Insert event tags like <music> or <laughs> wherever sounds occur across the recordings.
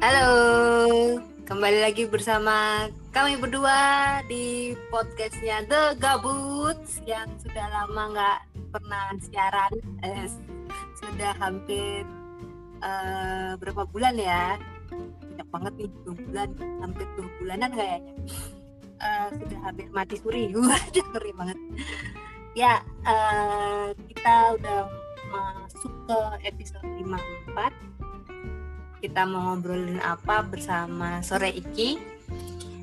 Halo, kembali lagi bersama kami berdua di podcastnya The Gabut yang sudah lama nggak pernah siaran, eh, sudah hampir eh, berapa bulan ya? Banyak banget nih, dua bulan, hampir dua bulanan kayaknya. Eh, sudah hampir mati suri, <laughs> ngeri banget. Ya, eh, kita udah masuk ke episode 54 kita mau ngobrolin apa bersama Sore Iki.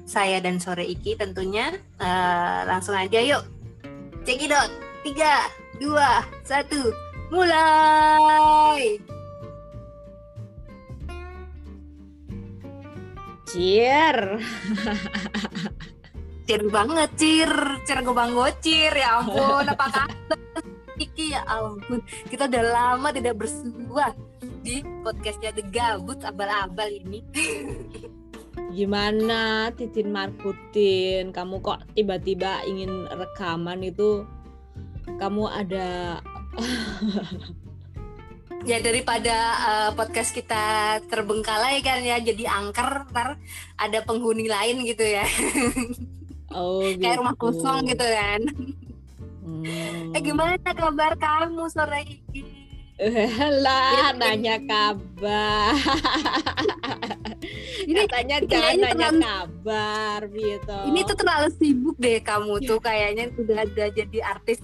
Saya dan Sore Iki tentunya Eh, langsung aja yuk. Cekidot. Tiga, dua, satu, mulai. Cier. <laughs> Cir banget, cir, cir gobang gocir, ya ampun, apa kabar? Iki ya ampun, kita udah lama tidak bersua di podcastnya The Gabut abal-abal ini. Gimana Titin Markutin? Kamu kok tiba-tiba ingin rekaman itu? Kamu ada <laughs> ya daripada eh, podcast kita terbengkalai kan ya jadi angker ntar ada penghuni lain gitu ya <laughs> oh kayak rumah gitu. kosong gitu kan Hmm. eh gimana kabar kamu sore ini <laughs> lah, nanya kabar. <laughs> Ini- Katanya ini jangan nanya terlalu- kabar gitu. ini tuh terlalu sibuk deh kamu tuh kayaknya udah ada jadi artis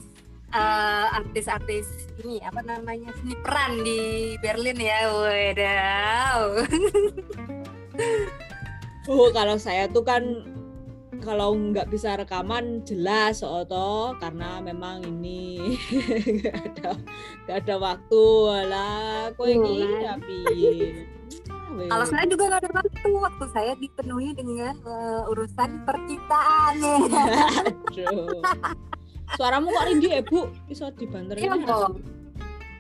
eh, artis-artis ini apa namanya seni peran di Berlin ya waduh <laughs> Oh, kalau saya tuh kan kalau nggak bisa rekaman jelas Oto karena memang ini <laughs> nggak ada nggak ada waktu. Lah kok ini Iya. tapi kalau saya juga nggak ada waktu. Waktu saya dipenuhi dengan eh, urusan percintaan. <laughs> Aduh. suaramu kok ringgi ya bu? Bisa dibanter Iya kok.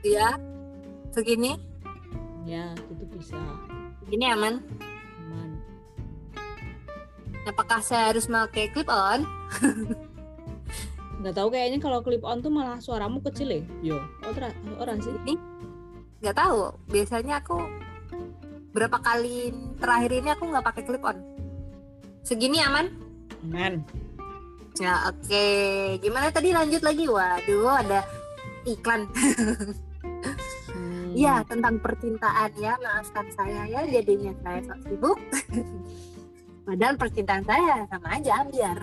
Iya. Segini, ya itu bisa. Segini aman Apakah saya harus pakai clip on? nggak tahu kayaknya kalau clip on tuh malah suaramu kecil ya yo oh, tra- orang sih Ini nggak tahu. Biasanya aku berapa kali terakhir ini aku nggak pakai clip on. Segini aman? aman Ya oke. Gimana tadi lanjut lagi? Waduh ada iklan. Hmm. Iya tentang percintaan ya. Maafkan saya ya jadinya saya sok sibuk. Padahal percintaan saya sama aja biar.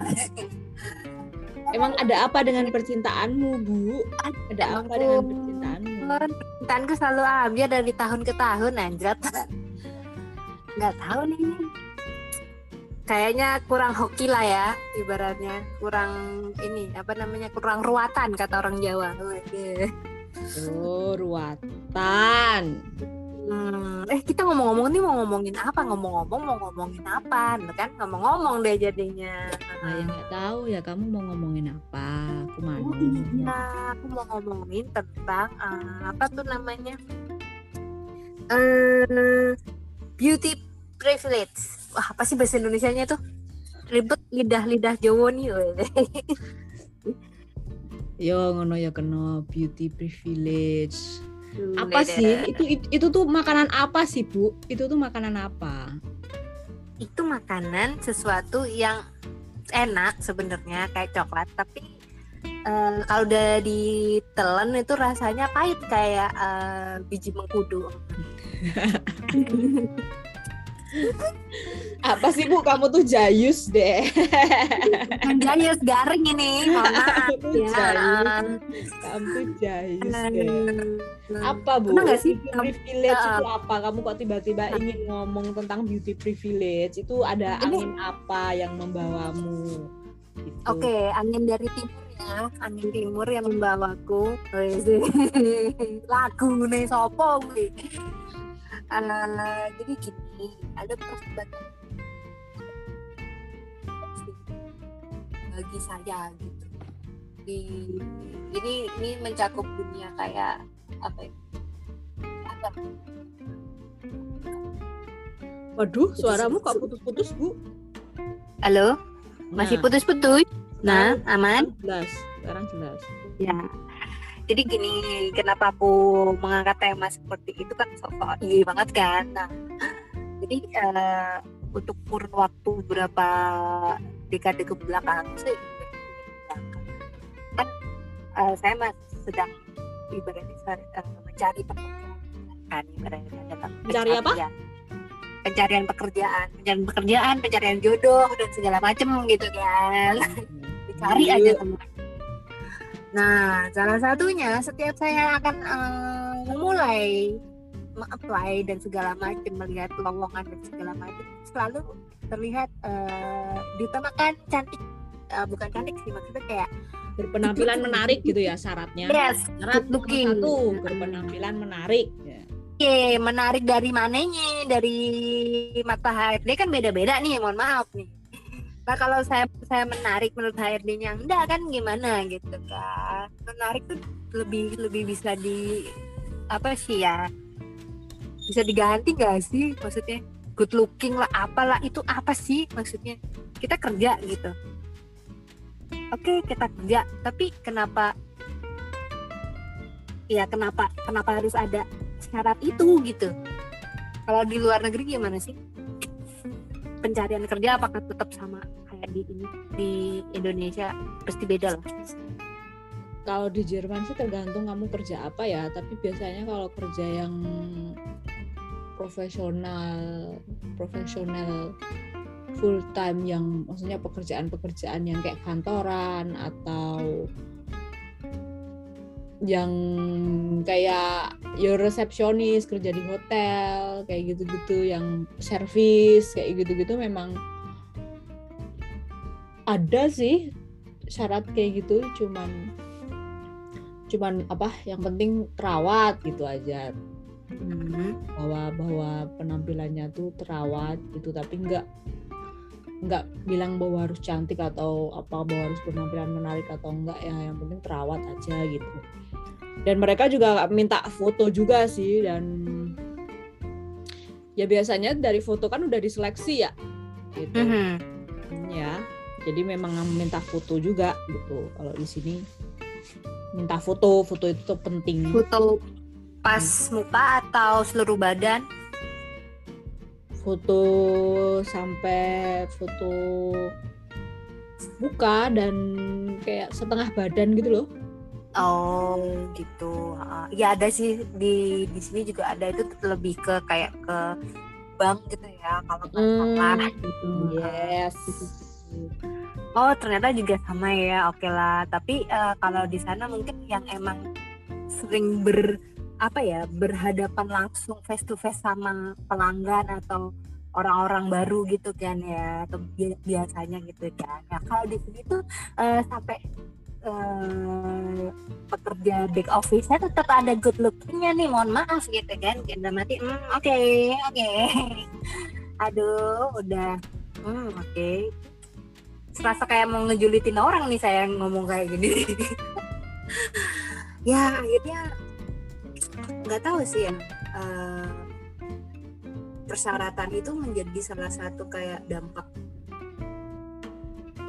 emang ada apa dengan percintaanmu bu ada Emang apa dengan percintaanmu Percintaanku selalu ambil dari tahun ke tahun anjrat. Nggak tahu nih. Kayaknya kurang hoki lah ya ibaratnya. Kurang ini apa namanya kurang ruatan kata orang Jawa. Oh, ruatan. Hmm, eh kita ngomong-ngomong nih mau ngomongin apa? Ngomong-ngomong mau ngomongin apa? Nah, kan ngomong-ngomong deh jadinya. Saya nggak tahu ya kamu mau ngomongin apa. Aku Oh iya, aku mau ngomongin tentang eh, apa tuh namanya? Eh beauty privilege. Wah, apa sih bahasa Indonesianya tuh? Ribet lidah-lidah Jawa nih. Yo ngono ya kena beauty privilege. Hmm, Apa beda. sih? Itu, itu itu tuh makanan apa sih, Bu? Itu tuh makanan apa? Itu makanan sesuatu yang enak sebenarnya kayak coklat, tapi eh, kalau udah ditelan itu rasanya pahit kayak eh, biji mengkudu. <laughs> Apa sih, Bu? Kamu tuh jayus deh. Jayus garing ini, maaf Kamu ya. jayus. Kamu tuh jayus deh. Apa, Bu? Pernah nggak sih? Beauty privilege itu apa? Kamu kok tiba-tiba ingin ngomong tentang beauty privilege? Itu ada Ini- angin apa yang membawamu? Gitu. Oke, angin dari timur ya, angin timur yang membawaku. <laughs> Lagu nih sopo gue. Eh, jadi gini, ada persahabatan bagi saya gitu. Di ini ini mencakup dunia kayak apa ya? Apa? Waduh, suaramu kok putus-putus, Bu? Halo, masih Nah, putus-putus? Nah, aman? Jelas, sekarang jelas. Ya. Jadi gini, kenapa aku mengangkat tema seperti itu kan sok iya banget kan. Nah, jadi Jadi uh, untuk kurun waktu berapa dekade ke belakang sih kan uh, saya masih sedang ibaratnya uh, mencari pekerjaan ibaratnya dalam mencari apa? pencarian pekerjaan, pencarian pekerjaan, pencarian jodoh dan segala macem gitu kan. Dicari iya. aja teman. Nah, salah satunya setiap saya akan uh, memulai apply dan segala macam melihat lowongan dan segala macam selalu terlihat uh, ditemakan cantik uh, bukan cantik sih maksudnya kayak berpenampilan menarik gitu ya syaratnya yes syarat looking satu berpenampilan menarik ya. Oke, menarik dari mananya? Dari mata HRD kan beda-beda nih, mohon maaf nih. Nah kalau saya saya menarik menurut HRD-nya enggak kan gimana gitu kan. Menarik tuh lebih lebih bisa di apa sih ya? Bisa diganti gak sih maksudnya? Good looking lah apalah itu apa sih maksudnya? Kita kerja gitu. Oke, kita kerja, tapi kenapa ya kenapa kenapa harus ada syarat itu gitu kalau di luar negeri gimana sih pencarian kerja apakah tetap sama kayak di ini di Indonesia pasti beda lah kalau di Jerman sih tergantung kamu kerja apa ya tapi biasanya kalau kerja yang profesional profesional full time yang maksudnya pekerjaan-pekerjaan yang kayak kantoran atau yang kayak ya resepsionis kerja di hotel kayak gitu-gitu yang servis kayak gitu-gitu memang ada sih syarat kayak gitu cuman cuman apa yang penting terawat gitu aja hmm. bahwa bahwa penampilannya tuh terawat gitu tapi enggak nggak bilang bahwa harus cantik atau apa bahwa harus penampilan menarik atau enggak ya yang penting terawat aja gitu. Dan mereka juga minta foto juga sih dan ya biasanya dari foto kan udah diseleksi ya gitu. Mm -hmm. ya jadi memang minta foto juga gitu. Kalau di sini minta foto foto itu tuh penting. Foto pas hmm. muka atau seluruh badan foto sampai foto muka dan kayak setengah badan gitu loh. Oh gitu. ya ada sih di di sini juga ada itu lebih ke kayak ke bank gitu ya kalau hmm, gitu. Yes. Oh ternyata juga sama ya. Oke lah. Tapi uh, kalau di sana mungkin yang emang sering ber apa ya berhadapan langsung face to face sama pelanggan atau orang-orang baru gitu kan ya atau biasanya gitu kan ya kalau di sini tuh uh, sampai uh, pekerja back office-nya tetap ada good lookingnya nih mohon maaf gitu kan kita mati hmm, oke okay, oke okay. <laughs> aduh udah hmm, oke okay. serasa kayak mau ngejulitin orang nih saya ngomong kayak gini <laughs> ya akhirnya nggak tahu sih ya uh, persyaratan itu menjadi salah satu kayak dampak.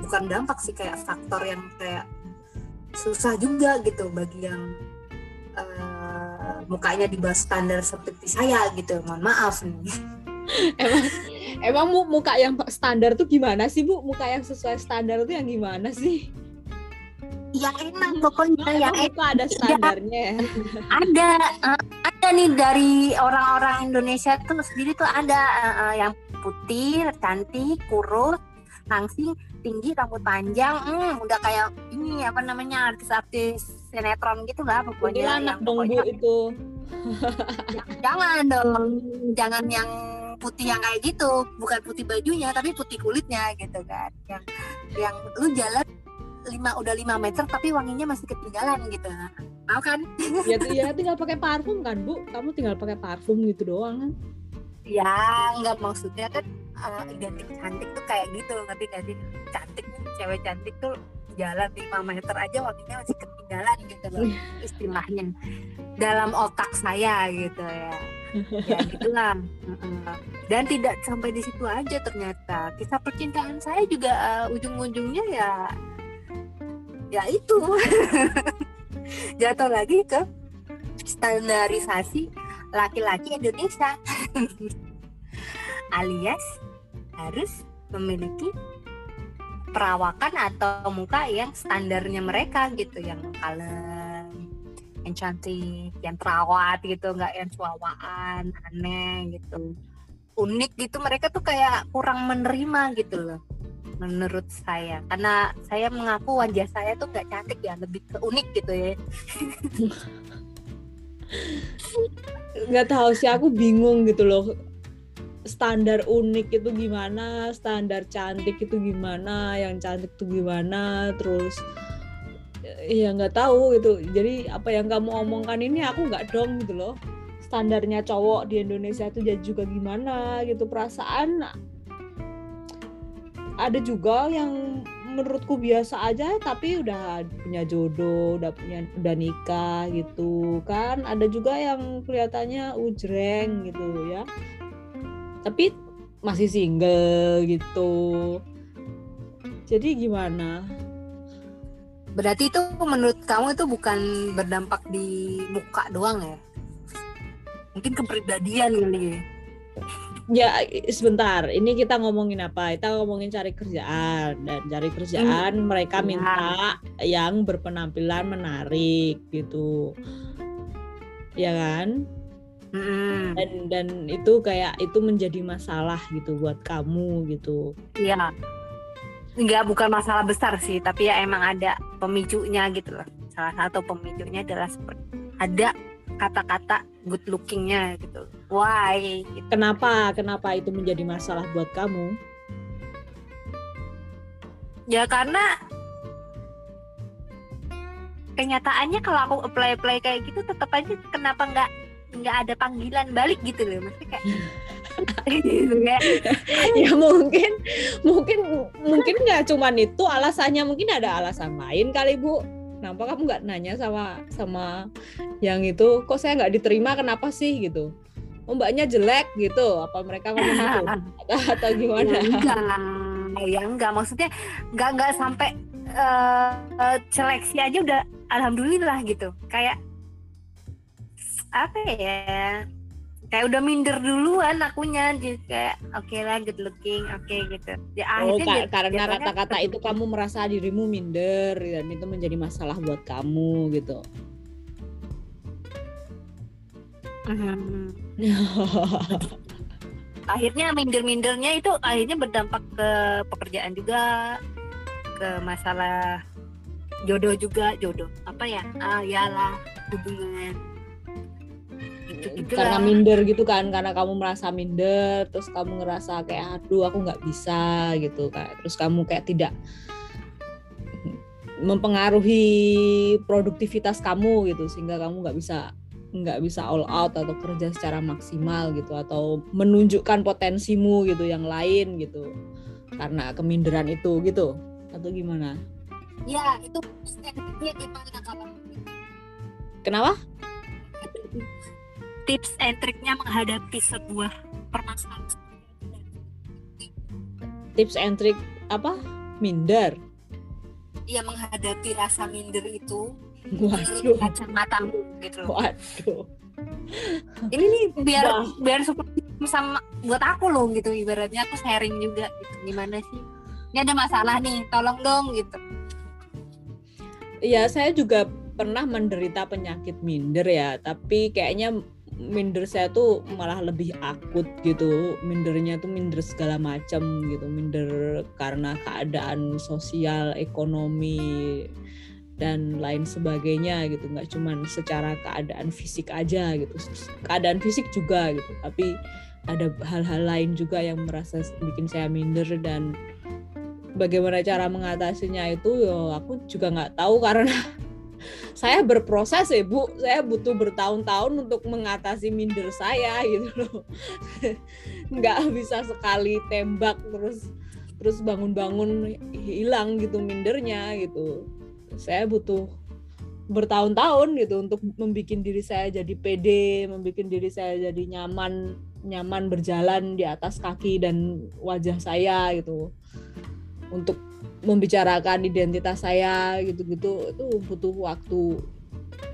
Bukan dampak sih kayak faktor yang kayak susah juga gitu bagi yang uh, mukanya di bawah standar seperti saya gitu. Mohon maaf nih. <laughs> Emang emang muka yang standar tuh gimana sih bu? Muka yang sesuai standar tuh yang gimana sih yang enak pokoknya yang itu ada standarnya. Ya. ada uh, ada nih dari orang-orang Indonesia tuh sendiri tuh ada uh, yang putih cantik kurus langsing tinggi rambut panjang hmm, udah kayak ini apa namanya artis-artis sinetron gitu lah pokoknya anak dong bu itu. Jangan dong jangan yang putih yang kayak gitu. Bukan putih bajunya tapi putih kulitnya gitu kan. Yang yang lu jalan lima udah lima meter tapi wanginya masih ketinggalan gitu. Mau kan? <laughs> Ya ya tinggal pakai parfum kan bu? Kamu tinggal pakai parfum gitu doang kan? Ya nggak maksudnya kan uh, identik cantik tuh kayak gitu ngerti gak sih? Cantik cewek cantik tuh jalan lima meter aja wanginya masih ketinggalan gitu loh iya. istilahnya. Dalam otak saya gitu ya. Ya <laughs> gitulah. Dan tidak sampai di situ aja ternyata. Kisah percintaan saya juga uh, ujung-ujungnya ya ya itu. <laughs> Jatuh lagi ke standarisasi laki-laki Indonesia. <laughs> Alias harus memiliki perawakan atau muka yang standarnya mereka gitu. Yang kalem yang cantik yang terawat gitu. Nggak yang cuawaan aneh gitu. Unik gitu. Mereka tuh kayak kurang menerima gitu loh menurut saya. Karena saya mengaku wajah saya tuh gak cantik ya lebih ke unik gitu ya. <laughs> Nggak tahu sih aku bingung gitu loh. Standar unik itu gimana standar cantik itu gimana yang cantik itu gimana terus ya nggak tahu gitu. Jadi apa yang kamu omongkan ini aku nggak dong gitu loh. Standarnya cowok di Indonesia itu juga gimana gitu perasaan ada juga yang menurutku biasa aja tapi udah punya jodoh udah punya udah nikah gitu kan. Ada juga yang kelihatannya ujreng gitu ya. Tapi masih single gitu. Jadi gimana? Berarti itu menurut kamu itu bukan berdampak di muka doang ya? Mungkin kepribadian kali ya ya sebentar. Ini kita ngomongin apa? Kita ngomongin cari kerjaan. Dan cari kerjaan hmm. mereka iya. minta yang berpenampilan menarik gitu. Ya kan? Hmm. dan dan itu kayak itu menjadi masalah gitu buat kamu gitu. Iya. Enggak bukan masalah besar sih tapi ya emang ada pemicunya gitu loh. Salah satu pemicunya adalah seperti ada kata-kata good lookingnya gitu why? Kenapa kenapa itu menjadi masalah buat kamu? Ya karena kenyataannya kalau aku apply apply kayak gitu tetap aja kenapa nggak nggak ada panggilan balik gitu loh. Maksudnya kayak gitu, <laughs> ya mungkin mungkin mungkin nggak cuman itu alasannya mungkin ada alasan lain kali bu. Kenapa kamu nggak nanya sama sama yang itu? Kok saya nggak diterima kenapa sih gitu oh mbaknya jelek gitu. Apa mereka ngomong gitu? <laughs> Atau, atau gimana? ya enggak. Ya enggak. Maksudnya nggak nggak sampai uh, seleksi aja udah alhamdulillah gitu. Kayak apa ya? Kayak udah minder duluan akunya. Jadi kayak oke okay lah good looking oke okay, gitu. Ya oh, ka karena kata-kata itu kamu merasa dirimu minder dan itu menjadi masalah buat kamu gitu hmm. akhirnya minder-mindernya itu akhirnya berdampak ke pekerjaan juga ke masalah jodoh juga jodoh. Apa ya? Ah yalah hubungan. Gitu karena minder gitu kan karena kamu merasa minder terus kamu ngerasa kayak aduh aku nggak bisa gitu kayak terus kamu kayak tidak mempengaruhi produktivitas kamu gitu sehingga kamu nggak bisa nggak bisa all out atau kerja secara maksimal gitu atau menunjukkan potensimu gitu yang lain gitu karena keminderan itu gitu atau gimana? Ya itu gimana kalau Kenapa? tips and triknya menghadapi sebuah permasalahan tips and trick apa minder Iya menghadapi rasa minder itu waduh. Kacamatamu gitu waduh. Ini nih biar Wah. biar seperti sama buat aku loh gitu. Ibaratnya aku sharing juga gitu. Gimana sih? Ini ada masalah nih tolong dong gitu. Iya saya juga pernah menderita penyakit minder ya. Tapi kayaknya minder saya tuh malah lebih akut gitu. Mindernya tuh minder segala macam gitu. Minder karena keadaan sosial ekonomi dan lain sebagainya gitu. Nggak cuman secara keadaan fisik aja gitu. Keadaan fisik juga gitu. Tapi ada hal-hal lain juga yang merasa bikin saya minder dan bagaimana cara mengatasinya itu yo aku juga nggak tahu karena <laughs> saya berproses ya bu. Saya butuh bertahun-tahun untuk mengatasi minder saya gitu loh. <laughs> Nggak bisa sekali tembak terus terus bangun-bangun hilang gitu mindernya gitu saya butuh bertahun-tahun gitu untuk membuat diri saya jadi pede, membuat diri saya jadi nyaman, nyaman berjalan di atas kaki dan wajah saya gitu. Untuk membicarakan identitas saya gitu-gitu itu butuh waktu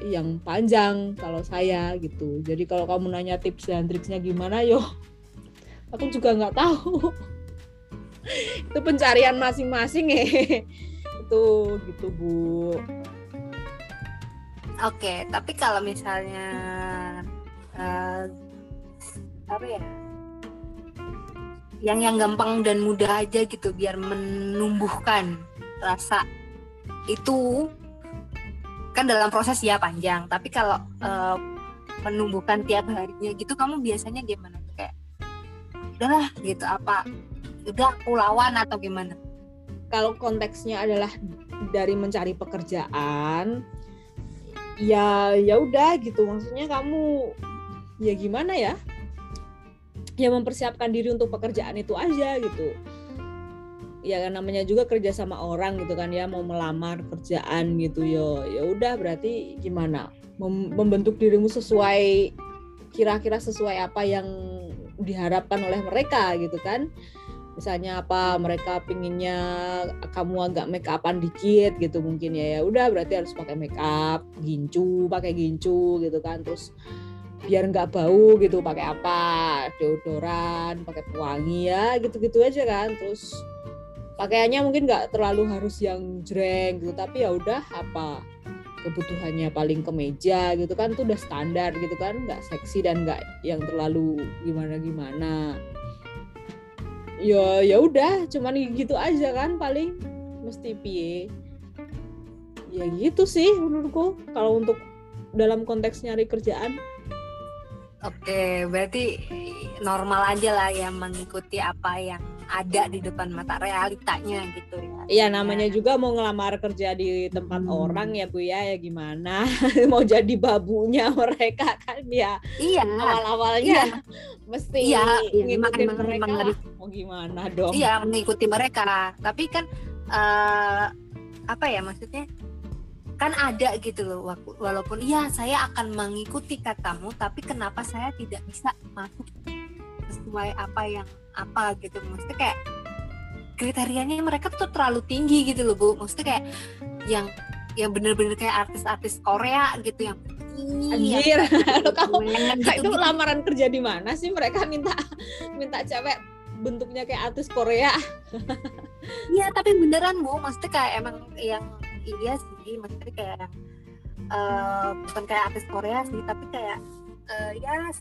yang panjang kalau saya gitu. Jadi kalau kamu nanya tips dan triksnya gimana yo aku juga nggak tahu <laughs> itu pencarian masing-masing ya itu gitu bu. Oke tapi kalau misalnya uh, apa ya? Yang yang gampang dan mudah aja gitu biar menumbuhkan rasa itu kan dalam proses ya panjang tapi kalau uh, menumbuhkan tiap harinya gitu kamu biasanya gimana? Kayak udahlah gitu apa udah aku lawan atau gimana kalau konteksnya adalah dari mencari pekerjaan ya ya udah gitu. Maksudnya kamu ya gimana ya? Ya mempersiapkan diri untuk pekerjaan itu aja gitu. Ya kan namanya juga kerja sama orang gitu kan ya mau melamar kerjaan gitu yo ya udah berarti gimana? Mem membentuk dirimu sesuai kira-kira sesuai apa yang diharapkan oleh mereka gitu kan misalnya apa mereka pinginnya kamu agak make upan dikit gitu mungkin ya ya udah berarti harus pakai make up gincu pakai gincu gitu kan terus biar nggak bau gitu pakai apa deodoran pakai pewangi ya gitu-gitu aja kan terus pakaiannya mungkin nggak terlalu harus yang jreng gitu tapi ya udah apa kebutuhannya paling kemeja gitu kan tuh udah standar gitu kan nggak seksi dan nggak yang terlalu gimana gimana ya ya udah cuman gitu aja kan paling. Mesti pie ya gitu sih menurutku kalau untuk dalam konteks nyari kerjaan. Oke, berarti normal aja lah ya mengikuti apa yang ada di depan mata realitanya gitu ya. Iya namanya juga mau ngelamar kerja di tempat hmm. orang ya Bu ya ya gimana <laughs> mau jadi babunya mereka kan ya. Iya. Awal-awalnya iya. mesti iya, iya. ngikutin memang, mereka. Memang mau gimana dong? Iya mengikuti mereka. Tapi kan uh, apa ya maksudnya? kan ada gitu loh walaupun iya saya akan mengikuti katamu tapi kenapa saya tidak bisa masuk sesuai apa yang apa gitu. Maksudnya kayak kriterianya mereka tuh terlalu tinggi gitu loh bu. Maksudnya kayak yang yang bener-bener kayak artis-artis Korea gitu yang Anjir, lo <laughs> kamu gitu, itu gitu. lamaran kerja di mana sih mereka minta minta cewek bentuknya kayak artis Korea? Iya, tapi beneran bu, maksudnya kayak emang yang iya sih, maksudnya kayak uh, bukan kayak artis Korea sih, tapi kayak uh, ya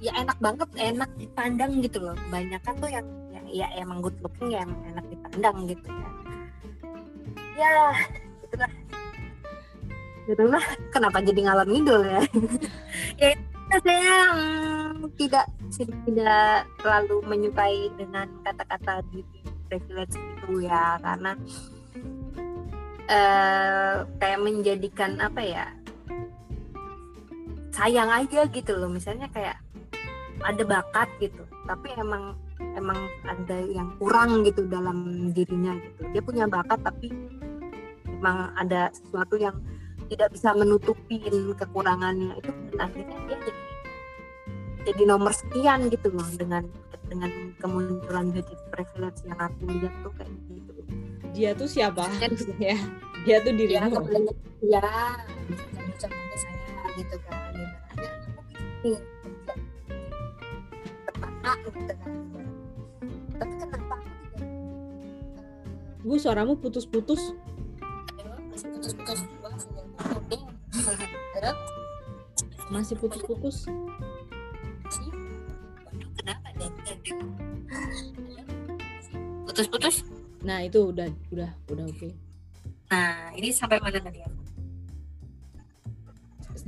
ya enak banget enak dipandang gitu loh. Banyak kan tuh yang, yang ya emang good looking ya emang enak dipandang gitu ya ya itulah. Itulah kenapa jadi ngalor ngidul ya? <laughs> Ya saya hmm, tidak tidak terlalu menyukai dengan kata-kata beauty privilege itu ya karena uh, kayak menjadikan apa ya sayang aja gitu loh. Misalnya kayak ada bakat gitu. Tapi emang emang ada yang kurang gitu dalam dirinya gitu. Dia punya bakat tapi emang ada sesuatu yang tidak bisa menutupin kekurangannya. Itu dan akhirnya dia jadi jadi nomor sekian gitu loh dengan dengan kemunculan beauty privilege yang aku lihat tuh kayak gitu. Dia tuh siapa? <laughs> Ya dia tuh dirimu. ya, ya contohnya saya gitu kan. Ibaratnya aku gitu kan tapi kenapa Bu suaramu putus-putus. Masih putus-putus. Putus-putus? Nah itu udah udah udah oke. Okay. nah ini sampai mana tadi?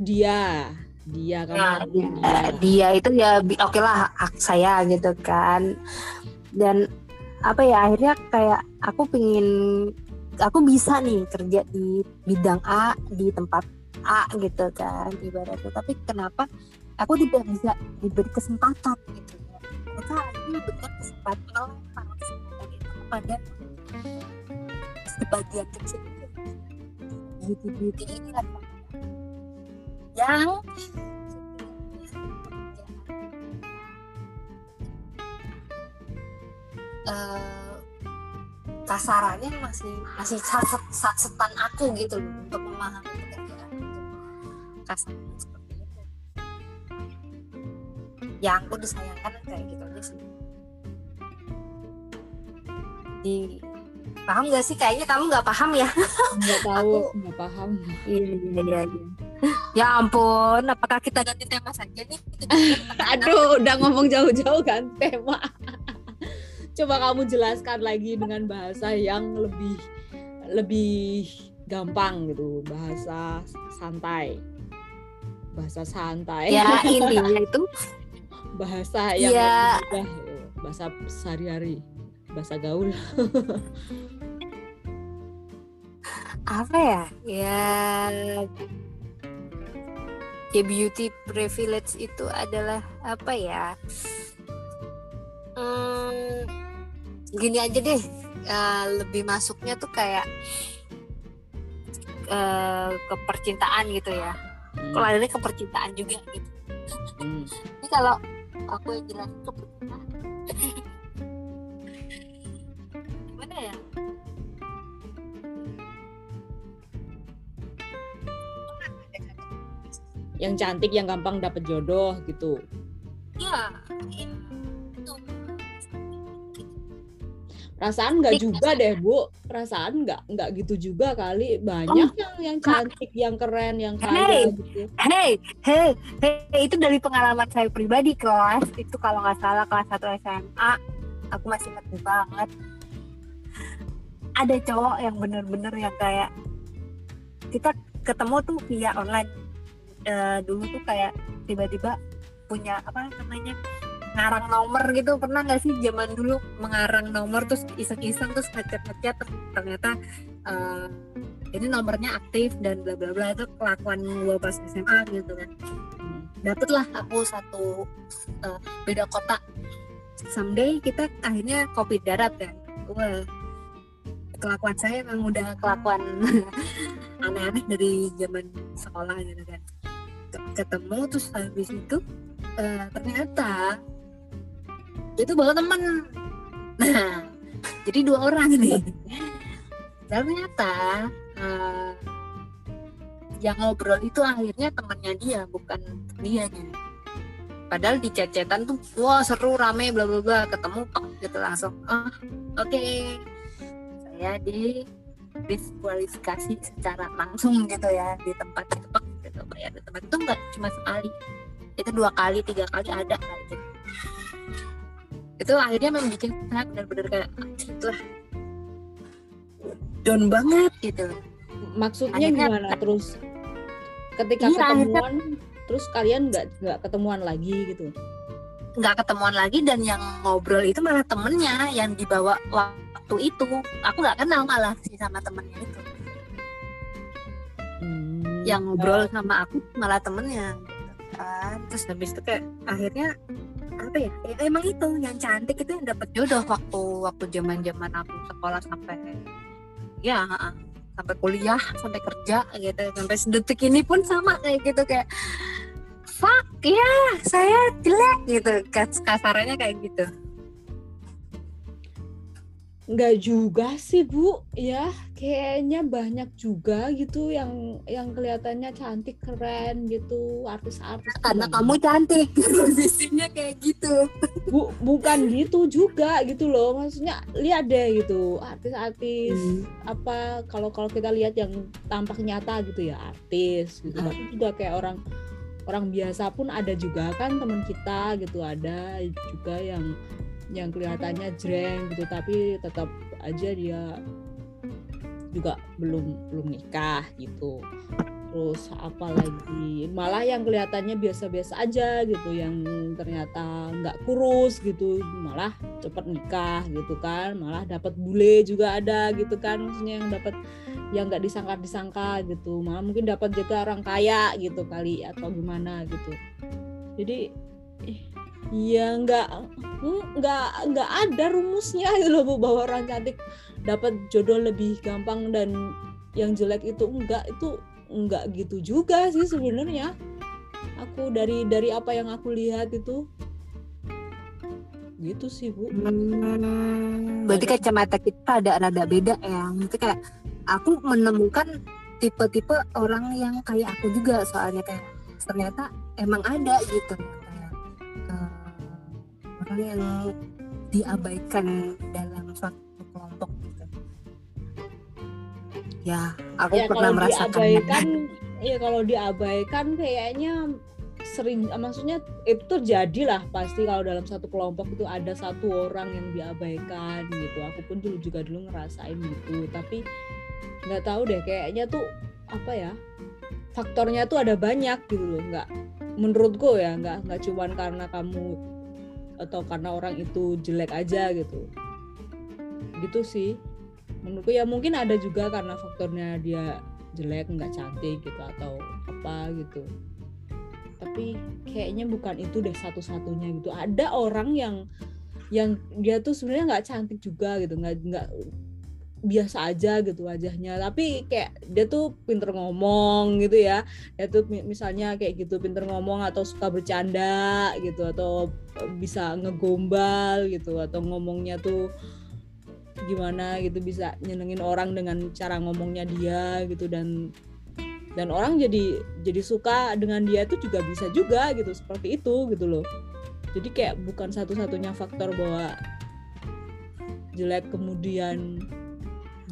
Dia dia kan nah, dia. dia itu ya oke okay lah hak saya gitu kan. Dan apa ya akhirnya kayak aku pingin aku bisa nih kerja di bidang A di tempat A gitu kan ibaratnya. Tapi kenapa aku tidak bisa diberi kesempatan gitu ya? Mereka akhirnya berikan kesempatan para kesempatan itu kepada sebagian kecil. Beauty beauty ini lah yang uh, kasarannya masih masih set, setan aku gitu loh untuk memahami pekerjaan kasarnya seperti itu. Yang aku disayangkan kayak gitu aja sih. Di paham gak sih? Kayaknya kamu nggak paham ya. Nggak tahu <laughs> nggak paham. Iya iya iya ya ampun apakah kita ganti tema saja nih? <laughs> Aduh udah ngomong jauh-jauh kan tema. <laughs> Coba kamu jelaskan lagi dengan bahasa yang lebih lebih gampang gitu. Bahasa santai. Bahasa santai. Ya <laughs> intinya itu. Bahasa yang ya. mudah bahasa sehari-hari. Bahasa gaul. Apa ya? Ya ya beauty privilege itu adalah apa ya? Hmm, gini aja deh. Uh, lebih masuknya tuh kayak uh, ke percintaan gitu ya. Hmm, kalau ada ke percintaan juga gitu. Hmm. ini kalau aku yang jelasin ke yang cantik yang gampang dapet jodoh gitu. Ya, itu. Perasaan nggak juga deh bu. Perasaan nggak nggak gitu juga kali. Banyak yang yang cantik yang keren yang kaya Hey. gitu. Hey, hey, hey, itu dari pengalaman saya pribadi kelas. Itu kalau nggak salah kelas 1 SMA, aku masih ingat banget. Ada cowok yang bener-bener yang kayak kita ketemu tuh via online. Eh, dulu tuh kayak tiba-tiba punya apa namanya ngarang nomor gitu. Pernah nggak sih zaman dulu mengarang nomor terus iseng-iseng terus terus ternyata eh, ini nomornya aktif dan bla bla bla itu kelakuan gue pas SMA gitu kan. Dapetlah aku satu uh, beda kota. Someday kita akhirnya kopi darat kan. Wah kelakuan saya emang udah kelakuan <laughs> aneh-aneh dari zaman sekolah gitu kan ketemu terus habis itu eh, ternyata itu bawa temen. Nah <laughs> jadi dua orang nih. Ternyata eh, yang ngobrol itu akhirnya temannya dia bukan dia gitu padahal di cecetan tuh wah seru rame bla bla bla ketemu tok gitu langsung. Ah oke. Saya di diskualifikasi secara langsung gitu ya di tempat itu Tempat itu nggak cuma sekali. Itu dua kali tiga kali ada gitu itu akhirnya memang bikin saya benar-benar kayak "Anjir, lah down banget. Gitu. Maksudnya Akhirnya- gimana? terus ketika Iya, ketemuan terus kalian nggak nggak ketemuan lagi gitu? Nggak ketemuan lagi dan yang ngobrol itu malah temennya yang dibawa waktu itu. Aku nggak kenal malah sih sama temennya itu. Yang ngobrol sama aku malah temennya gitu kan. Terus habis itu kayak akhirnya apa ya, ya emang itu yang cantik itu yang dapat jodoh waktu waktu zaman zaman aku sekolah sampai ya sampai kuliah sampai kerja gitu. Sampai sedetik ini pun sama kayak gitu kayak fuck ya saya jelek gitu. Kas- kasarannya kayak gitu nggak juga sih bu. Ya kayaknya banyak juga gitu yang yang kelihatannya cantik keren gitu artis-artis karena kamu cantik. <laughs> Posisinya kayak gitu. Bu, bukan gitu juga gitu loh. Maksudnya lihat deh gitu artis-artis Hmm. apa kalau kalau kita lihat yang tampak nyata gitu ya artis gitu. Hmm. tapi juga kayak orang orang biasa pun ada juga kan teman kita gitu ada juga yang yang kelihatannya jreng gitu tapi tetap aja dia juga belum belum nikah gitu. Terus apa lagi? Malah yang kelihatannya biasa-biasa aja gitu yang ternyata nggak kurus gitu malah cepet nikah gitu kan malah dapat bule juga ada gitu kan maksudnya yang dapat yang nggak disangka-disangka gitu. Malah mungkin dapat juga orang kaya gitu kali atau gimana gitu. Jadi ya nggak hmm, nggak nggak ada rumusnya gitu <laughs> loh Bu, bahwa orang cantik dapat jodoh lebih gampang dan yang jelek itu enggak itu enggak gitu juga sih sebenarnya. Aku dari dari apa yang aku lihat itu gitu sih bu. Hmm, berarti kacamata kita ada rada beda ya. Maksudnya kayak aku menemukan tipe-tipe orang yang kayak aku juga soalnya kayak ternyata emang ada gitu uh, orang yang diabaikan dalam suatu kelompok gitu. Ya aku ya, pernah kalau merasakan. diabaikan ya kalau diabaikan kayaknya sering maksudnya itu terjadi lah pasti kalau dalam satu kelompok itu ada satu orang yang diabaikan gitu. Aku pun dulu juga dulu ngerasain gitu tapi nggak tahu deh kayaknya tuh apa ya faktornya tuh ada banyak gitu loh nggak menurutku ya nggak nggak cuman karena kamu atau karena orang itu jelek aja gitu. Gitu sih. Menurutku ya mungkin ada juga karena faktornya dia jelek nggak cantik gitu atau apa gitu. Tapi kayaknya bukan itu deh satu-satunya gitu. Ada orang yang yang dia tuh sebenarnya nggak cantik juga gitu nggak nggak biasa aja gitu wajahnya. Tapi kayak dia tuh pinter ngomong gitu ya. Dia tuh misalnya kayak gitu pinter ngomong atau suka bercanda gitu atau bisa ngegombal gitu atau ngomongnya tuh gimana gitu bisa nyenengin orang dengan cara ngomongnya dia gitu. Dan dan orang jadi jadi suka dengan dia itu juga bisa juga gitu seperti itu gitu loh. Jadi kayak bukan satu-satunya faktor bahwa jelek kemudian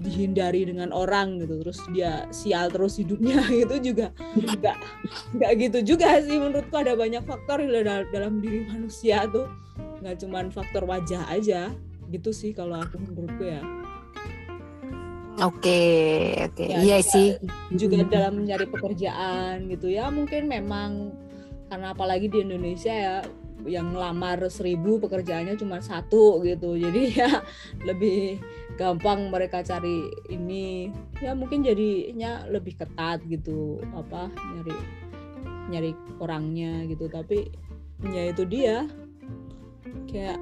dihindari dengan orang gitu terus dia sial terus hidupnya <laughs> itu juga nggak nggak gitu juga sih. Menurutku ada banyak faktor dalam, dalam diri manusia tuh. Nggak cuman faktor wajah aja gitu sih kalau aku menurutku ya. Oke, oke. Ya, iya sih. Juga dalam mencari pekerjaan gitu ya, mungkin memang karena apalagi di Indonesia ya yang ngelamar seribu pekerjaannya cuma satu gitu. Jadi <laughs> ya lebih gampang mereka cari ini. Ya mungkin jadinya lebih ketat gitu apa nyari nyari orangnya gitu. Tapi ya itu dia. Kayak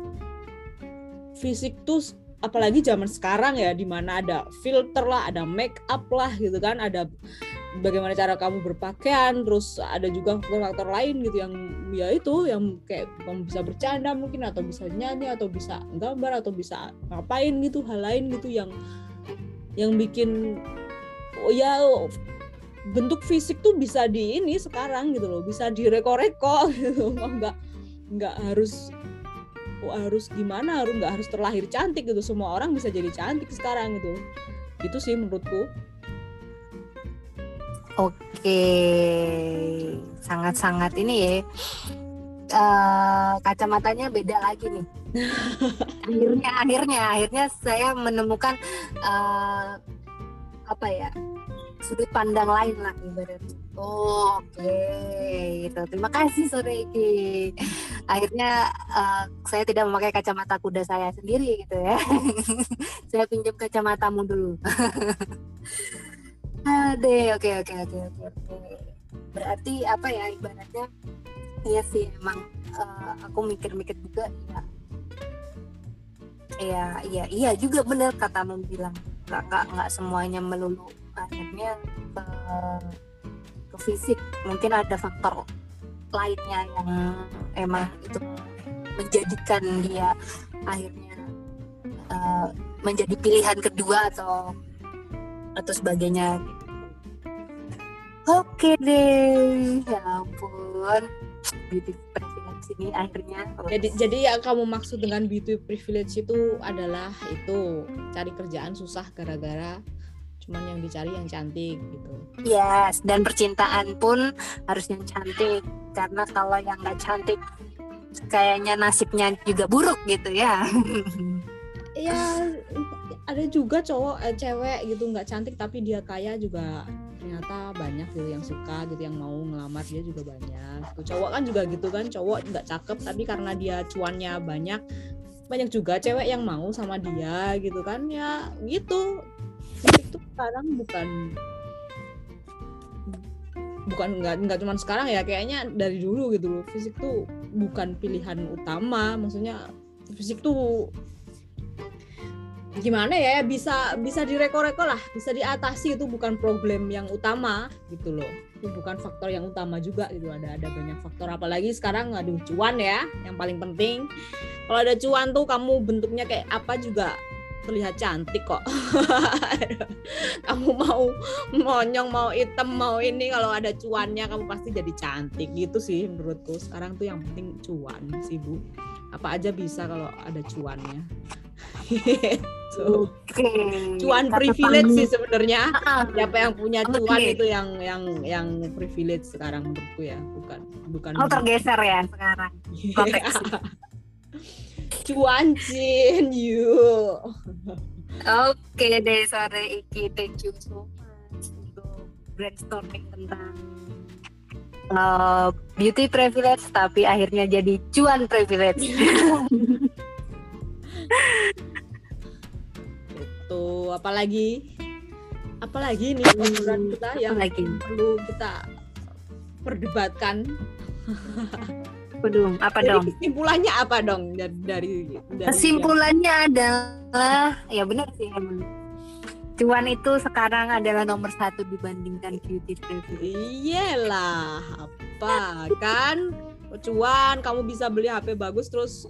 fisik tuh apalagi zaman sekarang ya di mana ada filter lah ada make up lah gitu kan ada bagaimana cara kamu berpakaian terus ada juga faktor-faktor lain gitu yang ya itu yang kayak kamu bisa bercanda mungkin atau bisa nyanyi atau bisa gambar atau bisa ngapain gitu hal lain gitu yang yang bikin oh ya bentuk fisik tuh bisa di ini sekarang gitu loh bisa direko-reko <laughs> gitu nggak nggak harus harus gimana harus nggak harus terlahir cantik gitu. Semua orang bisa jadi cantik sekarang gitu. Itu sih menurutku oke sangat-sangat ini ya uh, kacamatanya beda lagi nih <laughs> akhirnya akhirnya akhirnya saya menemukan uh, apa ya sudut pandang lain lah ibaratnya Oh, Oke, okay. gitu. Terima kasih sore ini. Akhirnya uh, saya tidak memakai kacamata kuda saya sendiri gitu ya. <laughs> saya pinjam kacamatamu dulu. <laughs> Ade, oke oke oke oke oke. Berarti apa ya ibaratnya? Iya sih emang uh, aku mikir-mikir juga ya. Iya iya iya juga benar katamu bilang kakak nggak semuanya melulu akhirnya uh, ke fisik mungkin ada faktor lainnya yang emang itu menjadikan dia akhirnya uh, menjadi pilihan kedua atau atau sebagainya oke deh ya ampun beauty privilege ini akhirnya jadi jadi yang kamu maksud dengan beauty privilege itu adalah itu cari kerjaan susah gara-gara cuman yang dicari yang cantik gitu. Yes, dan percintaan pun harus yang cantik karena kalau yang nggak cantik kayaknya nasibnya juga buruk gitu ya. Iya, ada juga cowok eh, cewek gitu nggak cantik tapi dia kaya juga ternyata banyak gitu yang suka gitu yang mau ngelamar dia juga banyak. Tuh, cowok kan juga gitu kan, cowok nggak cakep tapi karena dia cuannya banyak banyak juga cewek yang mau sama dia gitu kan ya gitu tuh sekarang bukan bukan nggak nggak cuma sekarang ya kayaknya dari dulu gitu loh fisik tuh bukan pilihan utama maksudnya fisik tuh gimana ya bisa bisa direko-reko lah bisa diatasi itu bukan problem yang utama gitu loh itu bukan faktor yang utama juga gitu ada ada banyak faktor apalagi sekarang aduh cuan ya yang paling penting kalau ada cuan tuh kamu bentuknya kayak apa juga terlihat cantik kok. <laughs> kamu mau monyong, mau hitam, mau ini kalau ada cuannya kamu pasti jadi cantik gitu sih menurutku. Sekarang tuh yang penting cuan sih Bu. Apa aja bisa kalau ada cuannya. Gitu. Oke. Cuan Kata privilege sih sebenarnya. Siapa yang punya cuan itu yang yang yang privilege sekarang menurutku ya, bukan bukan Oh tergeser ya sekarang. konteksnya. <laughs> cuan Cin, you. Oke deh sore Iki, thank you so much untuk brainstorming tentang uh, beauty privilege tapi akhirnya jadi cuan privilege. <laughs> Itu apalagi apalagi nih obrolan kita yang lagi. perlu kita perdebatkan. Waduh, apa Jadi dong? kesimpulannya apa dong dari dari, dari Kesimpulannya adalah ya benar sih emang. Cuan itu sekarang adalah nomor satu dibandingkan beauty privilege. Iyalah, apa kan? Cuan, kamu bisa beli HP bagus terus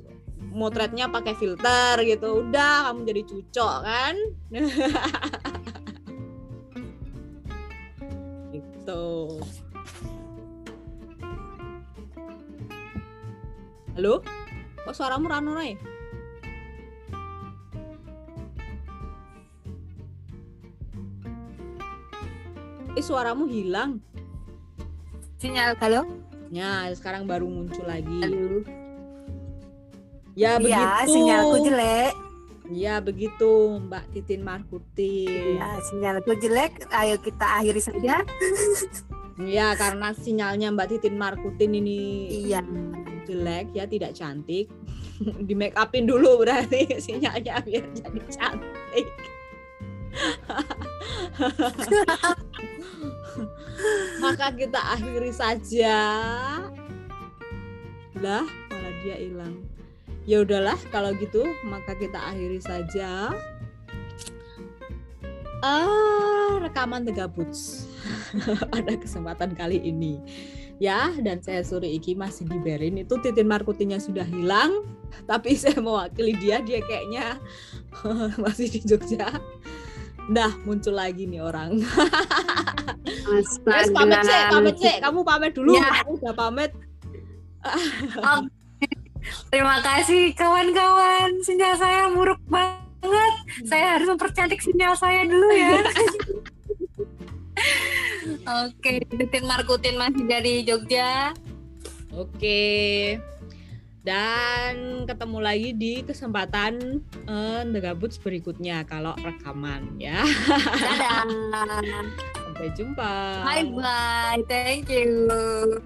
motretnya pakai filter gitu. Udah, kamu jadi cucok kan? <laughs> gitu. Halo? Kok suaramu rano Rai? Eh suaramu hilang. Sinyal halo? Ya, sekarang baru muncul lagi. Halo. Ya Iya, begitu. sinyalku jelek. Ya begitu, Mbak Titin Markuti. Iya, sinyalku jelek. Ayo kita akhiri saja. <laughs> Ya, karena sinyalnya Mbak Titin Markutin ini Iya. jelek ya, tidak cantik. <laughs> Di make upin dulu berarti <laughs> sinyalnya biar jadi cantik. Maka kita akhiri saja. Lah, malah dia hilang. Ya udahlah kalau gitu, maka kita akhiri saja. Ah, rekaman The Gabuts <laughs> pada kesempatan kali ini. Ya, dan saya Suri Iki masih di Berin. Itu Titin Markutinya sudah hilang, tapi <laughs> saya mewakili dia, dia kayaknya <laughs> masih di Jogja. Dah muncul lagi nih orang. Guys, pamit cek, pamit cek. Kamu pamit dulu. Ya. Kamu udah pamit. Terima kasih kawan-kawan. Sinyal saya buruk banget. Saya harus mempercantik sinyal saya dulu ya. <laughs> Oke, Titin Markutin masih dari Jogja. Oke. Dan ketemu lagi di kesempatan eh, The Gabuts berikutnya kalau rekaman ya. Dadah. <laughs> Sampai jumpa. Bye bye. Thank you.